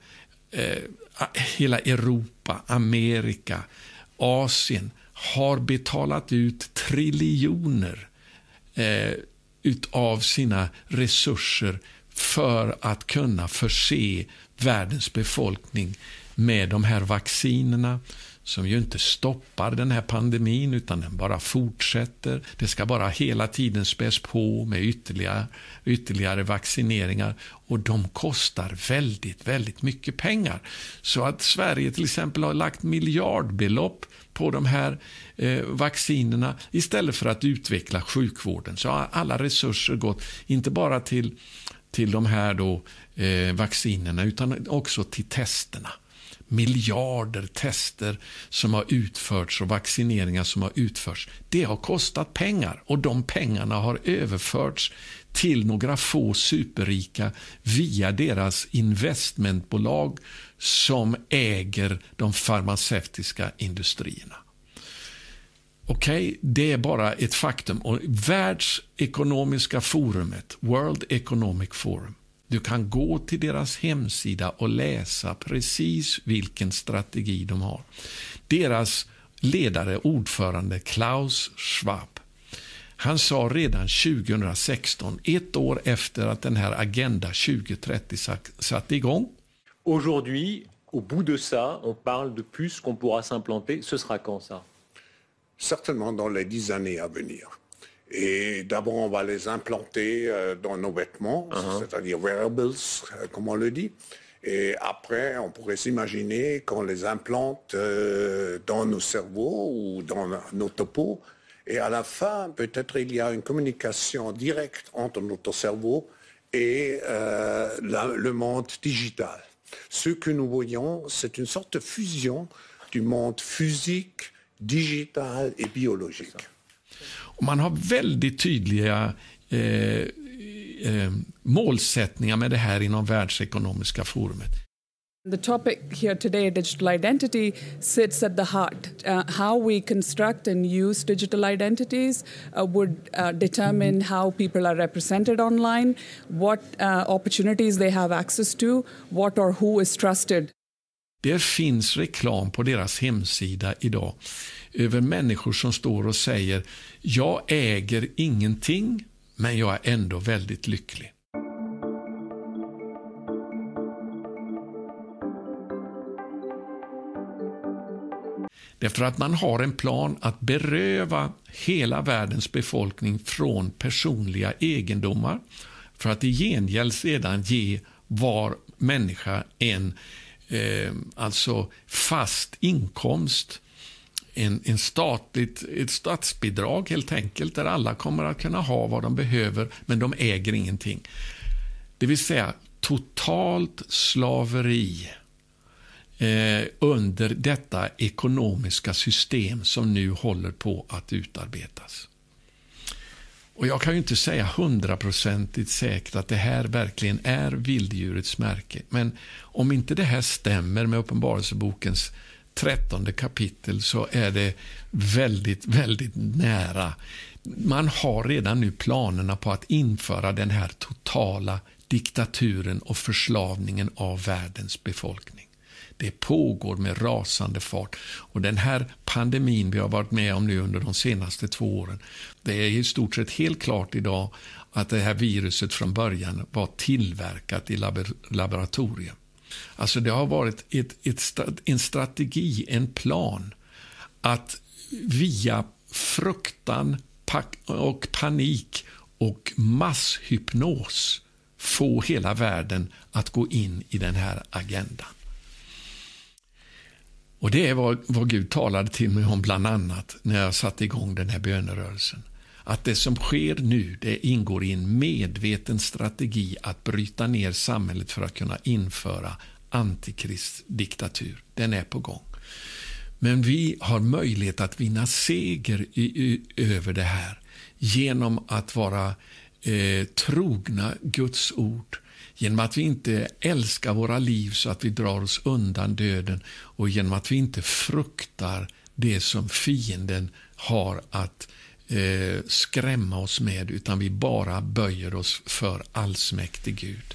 eh, hela Europa, Amerika, Asien har betalat ut triljoner eh, utav sina resurser för att kunna förse världens befolkning med de här vaccinerna som ju inte stoppar den här pandemin utan den bara fortsätter. Det ska bara hela tiden späs på med ytterligare, ytterligare vaccineringar och de kostar väldigt, väldigt mycket pengar. Så att Sverige till exempel har lagt miljardbelopp på de här eh, vaccinerna istället för att utveckla sjukvården. Så har alla resurser gått, inte bara till, till de här då, eh, vaccinerna utan också till testerna miljarder tester som har utförts och vaccineringar som har utförts. Det har kostat pengar och de pengarna har överförts till några få superrika via deras investmentbolag som äger de farmaceutiska industrierna. Okej, okay, det är bara ett faktum. Och Världsekonomiska forumet, World Economic Forum, du kan gå till deras hemsida och läsa precis vilken strategi de har. Deras ledare, ordförande Klaus Schwab, han sa redan 2016, ett år efter att den här Agenda 2030 satte igång. Aujourd'hui, au bout de ça, on parle de plus qu'on pourra s'implanter. Ce sera quand ça Certainement dans les dix années à venir. Et d'abord, on va les implanter euh, dans nos vêtements, uh -huh. c'est-à-dire wearables, euh, comme on le dit. Et après, on pourrait s'imaginer qu'on les implante euh, dans nos cerveaux ou dans nos topos. Et à la fin, peut-être il y a une communication directe entre notre cerveau et la, le monde digital. Ce que nous voyons, c'est une sorte de fusion du monde physique, digital et biologique. Och man har väldigt tydliga eh, eh, målsättningar med det här inom världsekonomiska forumet. The topic here today, digital identity, sits at the heart. Uh, how we construct and use digital identities uh, would uh, determine how people are represented online, what uh, opportunities they have access to, what or who is trusted. Det finns reklam på deras hemsida idag över människor som står och säger jag äger ingenting, men jag är ändå väldigt lycklig. Därför att man har en plan att beröva hela världens befolkning från personliga egendomar för att i gengäld sedan ge var människa en eh, alltså fast inkomst en, en statligt, ett statsbidrag helt enkelt, där alla kommer att kunna ha vad de behöver, men de äger ingenting. Det vill säga totalt slaveri eh, under detta ekonomiska system som nu håller på att utarbetas. Och Jag kan ju inte säga hundraprocentigt säkert att det här verkligen är vilddjurets märke. Men om inte det här stämmer med Uppenbarelsebokens trettonde kapitel så är det väldigt, väldigt nära. Man har redan nu planerna på att införa den här totala diktaturen och förslavningen av världens befolkning. Det pågår med rasande fart. Och den här pandemin vi har varit med om nu under de senaste två åren, det är i stort sett helt klart idag att det här viruset från början var tillverkat i laboratorium. Alltså det har varit ett, ett, en strategi, en plan att via fruktan och panik och masshypnos få hela världen att gå in i den här agendan. Och Det är vad, vad Gud talade till mig om bland annat när jag satte igång den här bönerörelsen. Att det som sker nu det ingår i en medveten strategi att bryta ner samhället för att kunna införa antikristdiktatur. Den är på gång. Men vi har möjlighet att vinna seger i, över det här genom att vara eh, trogna Guds ord. Genom att vi inte älskar våra liv så att vi drar oss undan döden och genom att vi inte fruktar det som fienden har att eh, skrämma oss med utan vi bara böjer oss för allsmäktig Gud.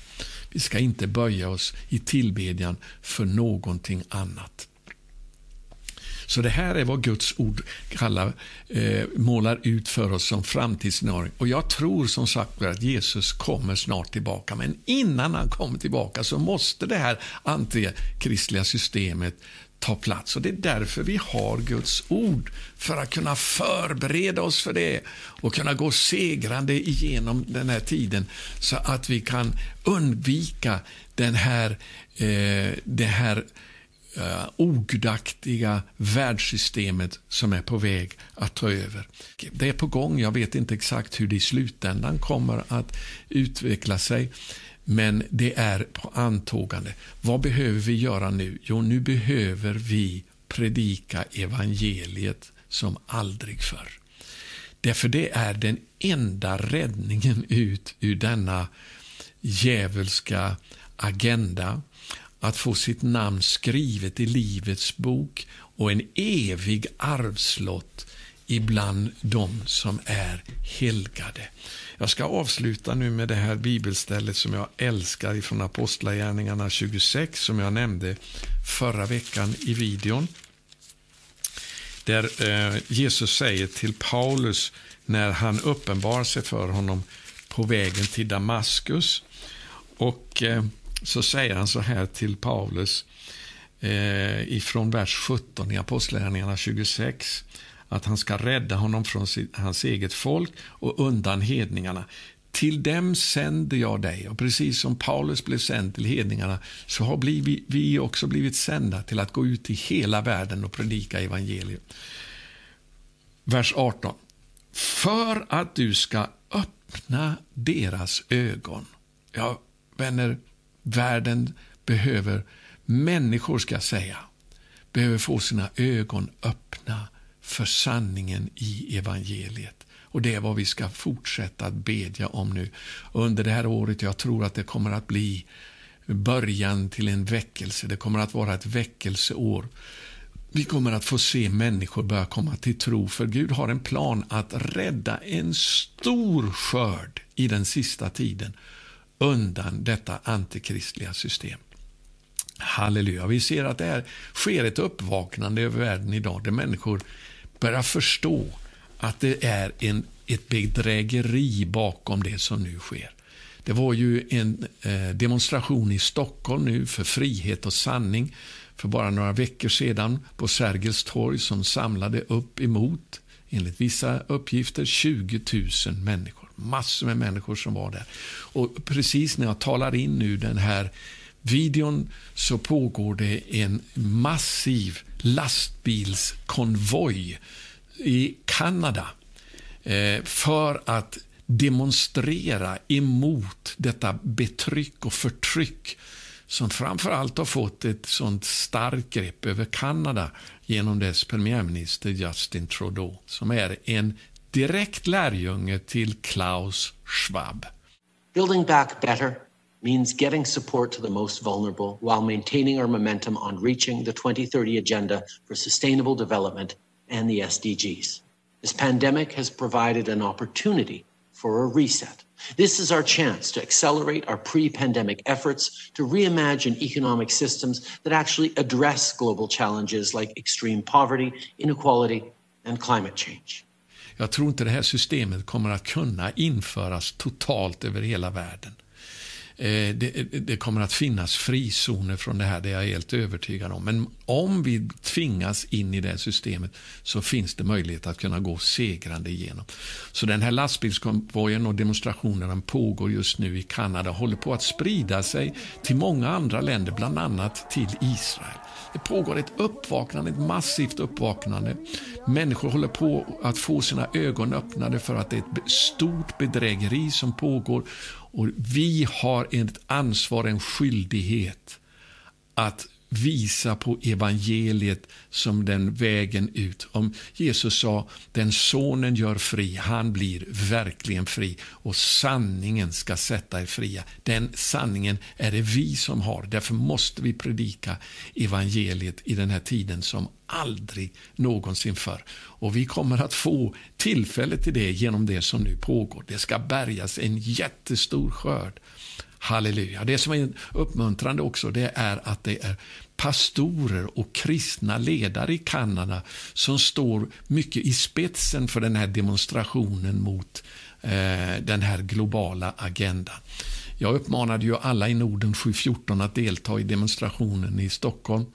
Vi ska inte böja oss i tillbedjan för någonting annat. Så det här är vad Guds ord kallar, eh, målar ut för oss som framtidsscenario. Och jag tror som sagt att Jesus kommer snart tillbaka. Men innan han kommer tillbaka så måste det här antikristliga systemet ta plats. Och Det är därför vi har Guds ord, för att kunna förbereda oss för det och kunna gå segrande igenom den här tiden så att vi kan undvika den här, eh, det här eh, ogudaktiga världssystemet som är på väg att ta över. Det är på gång, jag vet inte exakt hur det i slutändan kommer att utveckla sig. Men det är på antågande. Vad behöver vi göra nu? Jo, nu behöver vi predika evangeliet som aldrig förr. Därför det är den enda räddningen ut ur denna djävulska agenda att få sitt namn skrivet i Livets bok och en evig arvslott ibland de som är helgade. Jag ska avsluta nu med det här bibelstället som jag älskar från Apostlagärningarna 26 som jag nämnde förra veckan i videon. Där eh, Jesus säger till Paulus när han uppenbar sig för honom på vägen till Damaskus. Och eh, så säger han så här till Paulus eh, ifrån vers 17 i Apostlagärningarna 26 att han ska rädda honom från sitt, hans eget folk och undan hedningarna. Till dem sänder jag dig. Och precis som Paulus blev sänd till hedningarna så har blivit, vi också blivit sända till att gå ut i hela världen och predika evangeliet. Vers 18. För att du ska öppna deras ögon. Ja, vänner, världen behöver, människor ska säga, behöver få sina ögon öppna för sanningen i evangeliet. Och Det är vad vi ska fortsätta att bedja om nu under det här året. Jag tror att det kommer att bli början till en väckelse. Det kommer att vara ett väckelseår. Vi kommer att få se människor börja komma till tro, för Gud har en plan att rädda en stor skörd i den sista tiden undan detta antikristliga system. Halleluja. Vi ser att det här sker ett uppvaknande över världen idag, där människor börjar förstå att det är en, ett bedrägeri bakom det som nu sker. Det var ju en eh, demonstration i Stockholm nu för frihet och sanning för bara några veckor sedan på Sergels torg som samlade upp emot, enligt vissa uppgifter, 20 000 människor. Massor med människor som var där. Och precis när jag talar in nu den här videon så pågår det en massiv lastbilskonvoj i Kanada eh, för att demonstrera emot detta betryck och förtryck som framför allt har fått ett sånt starkt grepp över Kanada genom dess premiärminister Justin Trudeau, som är en direkt lärjunge till Klaus Schwab. Building back better means getting support to the most vulnerable while maintaining our momentum on reaching the 2030 Agenda for Sustainable Development and the SDGs. This pandemic has provided an opportunity for a reset. This is our chance to accelerate our pre pandemic efforts to reimagine economic systems that actually address global challenges like extreme poverty, inequality, and climate change. Jag tror inte det här systemet kommer att kunna införas totalt över hela världen. Eh, det, det, kommer att finnas frizoner från det här, det är jag helt övertygad om. Men om vi tvingas in i det systemet så finns det möjlighet att kunna gå segrande igenom. Så den här lastbilskonvojen och demonstrationerna pågår just nu i Kanada håller på att sprida sig till många andra länder, bland annat till Israel. Det pågår ett uppvaknande, ett massivt uppvaknande. Människor håller på att få sina ögon öppnade för att det är ett stort bedrägeri som pågår och vi har ett ansvar, en skyldighet att visa på evangeliet som den vägen ut. Om Jesus sa, den sonen gör fri, han blir verkligen fri och sanningen ska sätta er fria. Den sanningen är det vi som har. Därför måste vi predika evangeliet i den här tiden som aldrig någonsin förr. Och vi kommer att få tillfälle till det genom det som nu pågår. Det ska bärgas en jättestor skörd. Halleluja. Det som är uppmuntrande också det är att det är pastorer och kristna ledare i Kanada som står mycket i spetsen för den här demonstrationen mot eh, den här globala agendan. Jag uppmanade ju alla i Norden 714 att delta i demonstrationen i Stockholm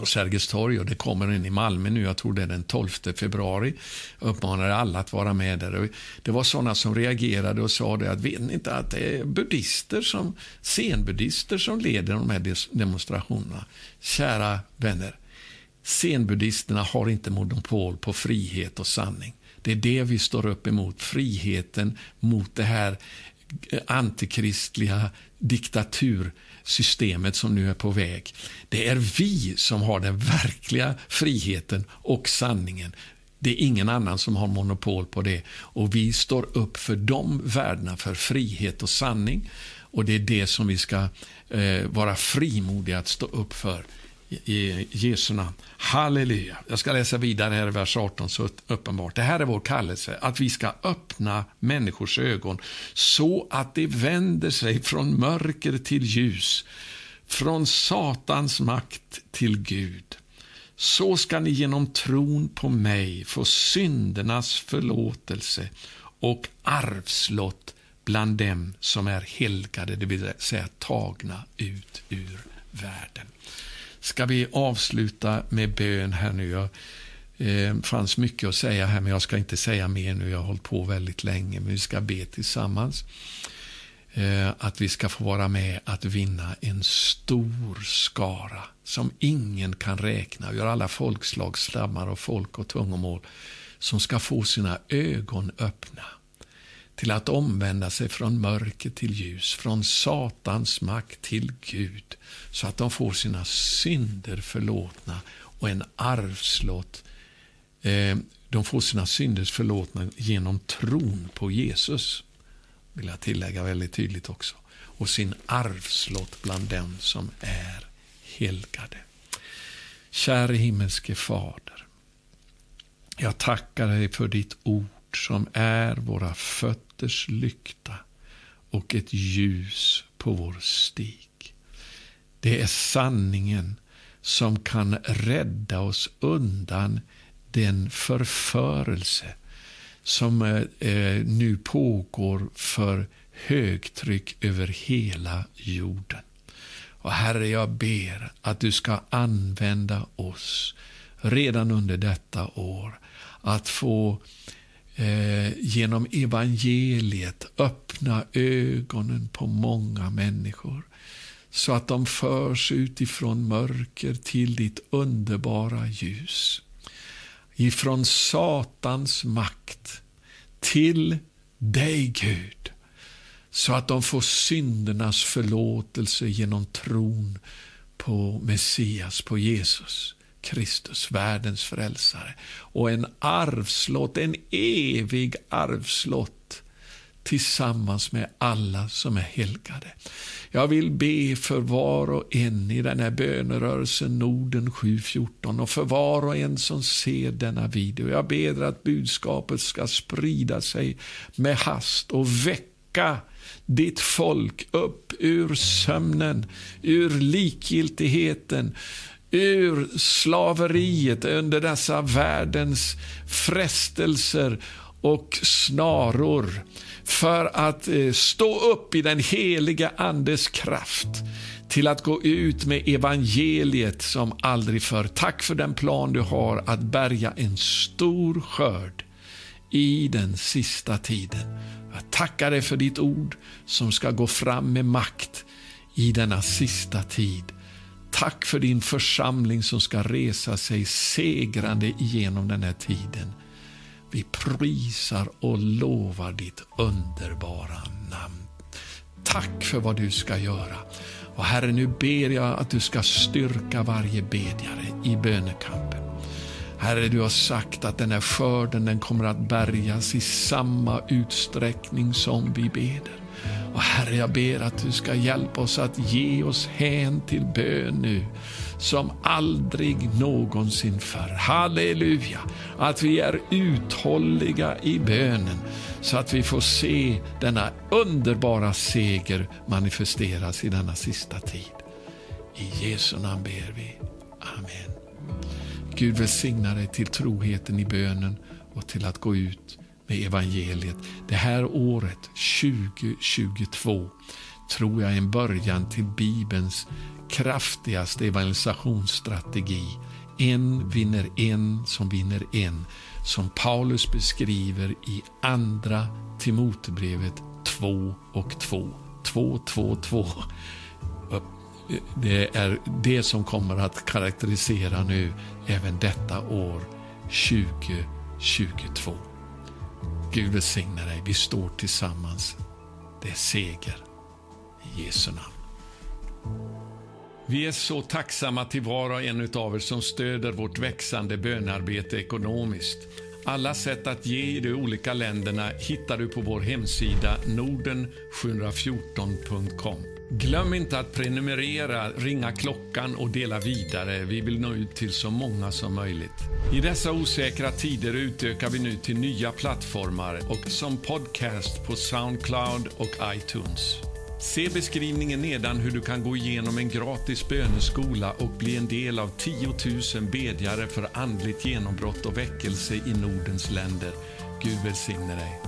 på Sergels torg och det kommer en i Malmö nu, jag tror det är den 12 februari. Jag uppmanade alla att vara med där. Det var sådana som reagerade och sa det att vet ni inte att det är buddhister som, zenbuddister som leder de här demonstrationerna? Kära vänner, zenbuddisterna har inte monopol på frihet och sanning. Det är det vi står upp emot, friheten mot det här antikristliga systemet som nu är på väg. Det är vi som har den verkliga friheten och sanningen. Det är ingen annan som har monopol på det. Och Vi står upp för de värdena, för frihet och sanning. Och Det är det som vi ska eh, vara frimodiga att stå upp för Jesu namn. Halleluja. Jag ska läsa vidare här i vers 18 så uppenbart. Det här är vår kallelse, att vi ska öppna människors ögon så att de vänder sig från mörker till ljus, från Satans makt till Gud. Så ska ni genom tron på mig få syndernas förlåtelse och arvslott bland dem som är helgade, det vill säga tagna ut ur världen ska vi avsluta med bön här nu. Jag, eh, fanns mycket att säga här, men jag ska inte säga mer nu. Jag har hållit på väldigt länge, men vi ska be tillsammans. Eh, att vi ska få vara med att vinna en stor skara som ingen kan räkna. Vi har alla folkslag, stammar och folk och tungomål som ska få sina ögon öppna till att omvända sig från mörker till ljus, från Satans makt till Gud, så att de får sina synder förlåtna och en arvslott. Eh, de får sina synder förlåtna genom tron på Jesus, vill jag tillägga väldigt tydligt också, och sin arvslott bland dem som är helgade. Käre himmelske Fader, jag tackar dig för ditt ord som är våra fötters lykta och ett ljus på vår stig. Det är sanningen som kan rädda oss undan den förförelse som eh, nu pågår för högtryck över hela jorden. Och Herre, jag ber att du ska använda oss redan under detta år att få eh, genom evangeliet öppna ögonen på många människor så att de förs utifrån mörker till ditt underbara ljus. Ifrån Satans makt till dig, Gud, så att de får syndernas förlåtelse genom tron på Messias, på Jesus. Kristus, världens frälsare. Och en arvslott, en evig arvslott tillsammans med alla som är helgade. Jag vill be för var och en i den här bönerörelsen Norden 714 och för var och en som ser denna video. Jag ber att budskapet ska sprida sig med hast och väcka ditt folk upp ur sömnen, ur likgiltigheten, ur slaveriet under dessa världens frestelser och snaror för att eh, stå upp i den heliga Andes kraft till att gå ut med evangeliet som aldrig förr. Tack för den plan du har att bärga en stor skörd i den sista tiden. Jag tackar dig för ditt ord som ska gå fram med makt i denna sista tid. Tack för din församling som ska resa sig segrande genom den här tiden. Vi prisar och lovar ditt underbara namn. Tack för vad du ska göra. Och Herre, nu ber jag att du ska styrka varje bedjare i bönekampen. Herre, du har sagt att den här skörden den kommer att bärgas i samma utsträckning som vi beder. Och Herre, jag ber att du ska hjälpa oss att ge oss hän till bön nu som aldrig någonsin förr. Halleluja! Att vi är uthålliga i bönen så att vi får se denna underbara seger manifesteras i denna sista tid. I Jesu namn ber vi. Amen. Gud välsigna dig till troheten i bönen och till att gå ut med evangeliet. Det här året, 2022, tror jag är en början till Bibelns kraftigaste evangelisationsstrategi. En vinner en som vinner en. Som Paulus beskriver i Andra Timotebrevet 2 och 2. 2, 2, 2. Det är det som kommer att karaktärisera nu även detta år 2022. Gud välsigne dig. Vi står tillsammans. Det är seger. I Jesu namn. Vi är så tacksamma till var och en av er som stöder vårt växande bönarbete ekonomiskt. Alla sätt att ge i de olika länderna hittar du på vår hemsida norden714.com. Glöm inte att prenumerera, ringa klockan och dela vidare. Vi vill nå ut till så många som möjligt. I dessa osäkra tider utökar vi nu till nya plattformar och som podcast på Soundcloud och iTunes. Se beskrivningen nedan hur du kan gå igenom en gratis böneskola och bli en del av 10 000 bedjare för andligt genombrott och väckelse i Nordens länder. Gud välsigne dig.